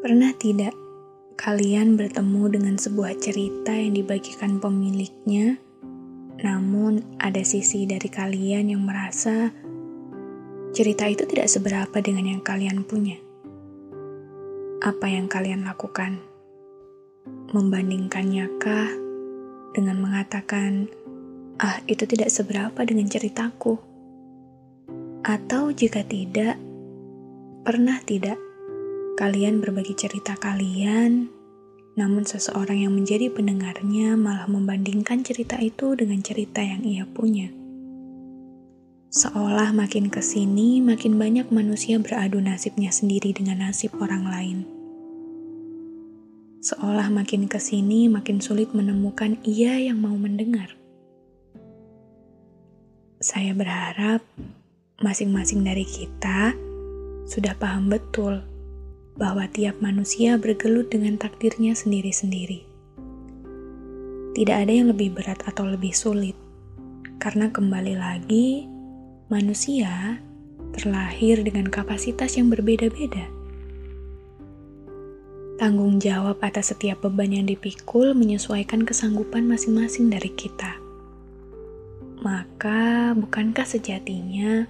Pernah tidak kalian bertemu dengan sebuah cerita yang dibagikan pemiliknya namun, ada sisi dari kalian yang merasa cerita itu tidak seberapa dengan yang kalian punya. Apa yang kalian lakukan? Membandingkannya kah dengan mengatakan, "Ah, itu tidak seberapa dengan ceritaku." Atau jika tidak, pernah tidak kalian berbagi cerita kalian namun seseorang yang menjadi pendengarnya malah membandingkan cerita itu dengan cerita yang ia punya. Seolah makin ke sini, makin banyak manusia beradu nasibnya sendiri dengan nasib orang lain. Seolah makin ke sini, makin sulit menemukan ia yang mau mendengar. Saya berharap masing-masing dari kita sudah paham betul bahwa tiap manusia bergelut dengan takdirnya sendiri-sendiri. Tidak ada yang lebih berat atau lebih sulit, karena kembali lagi, manusia terlahir dengan kapasitas yang berbeda-beda. Tanggung jawab atas setiap beban yang dipikul menyesuaikan kesanggupan masing-masing dari kita. Maka, bukankah sejatinya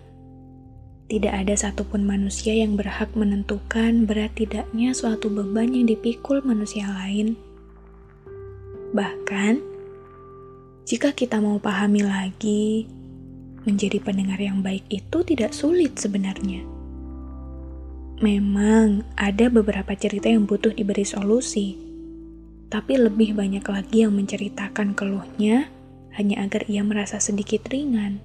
tidak ada satupun manusia yang berhak menentukan berat tidaknya suatu beban yang dipikul manusia lain. Bahkan, jika kita mau pahami lagi, menjadi pendengar yang baik itu tidak sulit sebenarnya. Memang ada beberapa cerita yang butuh diberi solusi, tapi lebih banyak lagi yang menceritakan keluhnya hanya agar ia merasa sedikit ringan.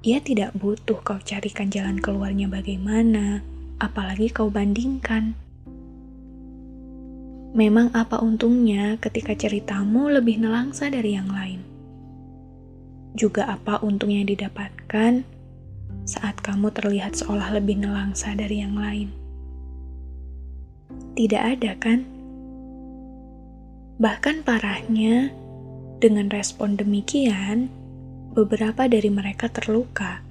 Ia tidak butuh kau carikan jalan keluarnya bagaimana, apalagi kau bandingkan. Memang apa untungnya ketika ceritamu lebih nelangsa dari yang lain? Juga apa untungnya didapatkan saat kamu terlihat seolah lebih nelangsa dari yang lain? Tidak ada kan? Bahkan parahnya, dengan respon demikian, beberapa dari mereka terluka,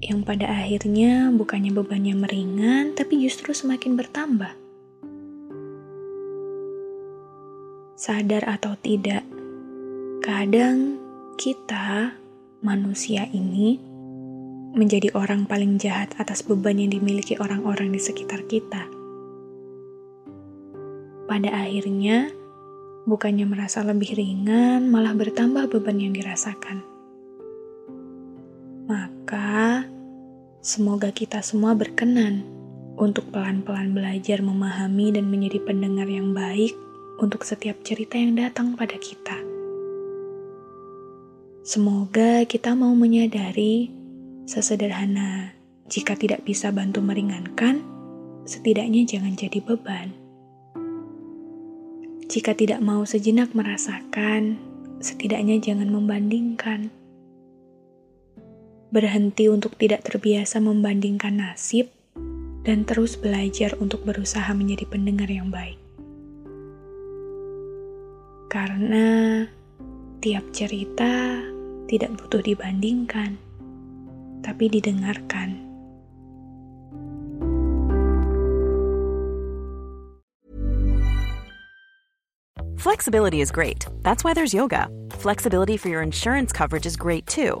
yang pada akhirnya bukannya bebannya meringan, tapi justru semakin bertambah. Sadar atau tidak, kadang kita, manusia ini, menjadi orang paling jahat atas beban yang dimiliki orang-orang di sekitar kita. Pada akhirnya, bukannya merasa lebih ringan, malah bertambah beban yang dirasakan. Maka, semoga kita semua berkenan untuk pelan-pelan belajar memahami dan menjadi pendengar yang baik untuk setiap cerita yang datang pada kita. Semoga kita mau menyadari sesederhana jika tidak bisa bantu meringankan, setidaknya jangan jadi beban. Jika tidak mau sejenak merasakan, setidaknya jangan membandingkan berhenti untuk tidak terbiasa membandingkan nasib, dan terus belajar untuk berusaha menjadi pendengar yang baik. Karena tiap cerita tidak butuh dibandingkan, tapi didengarkan. Flexibility is great. That's why there's yoga. Flexibility for your insurance coverage is great too.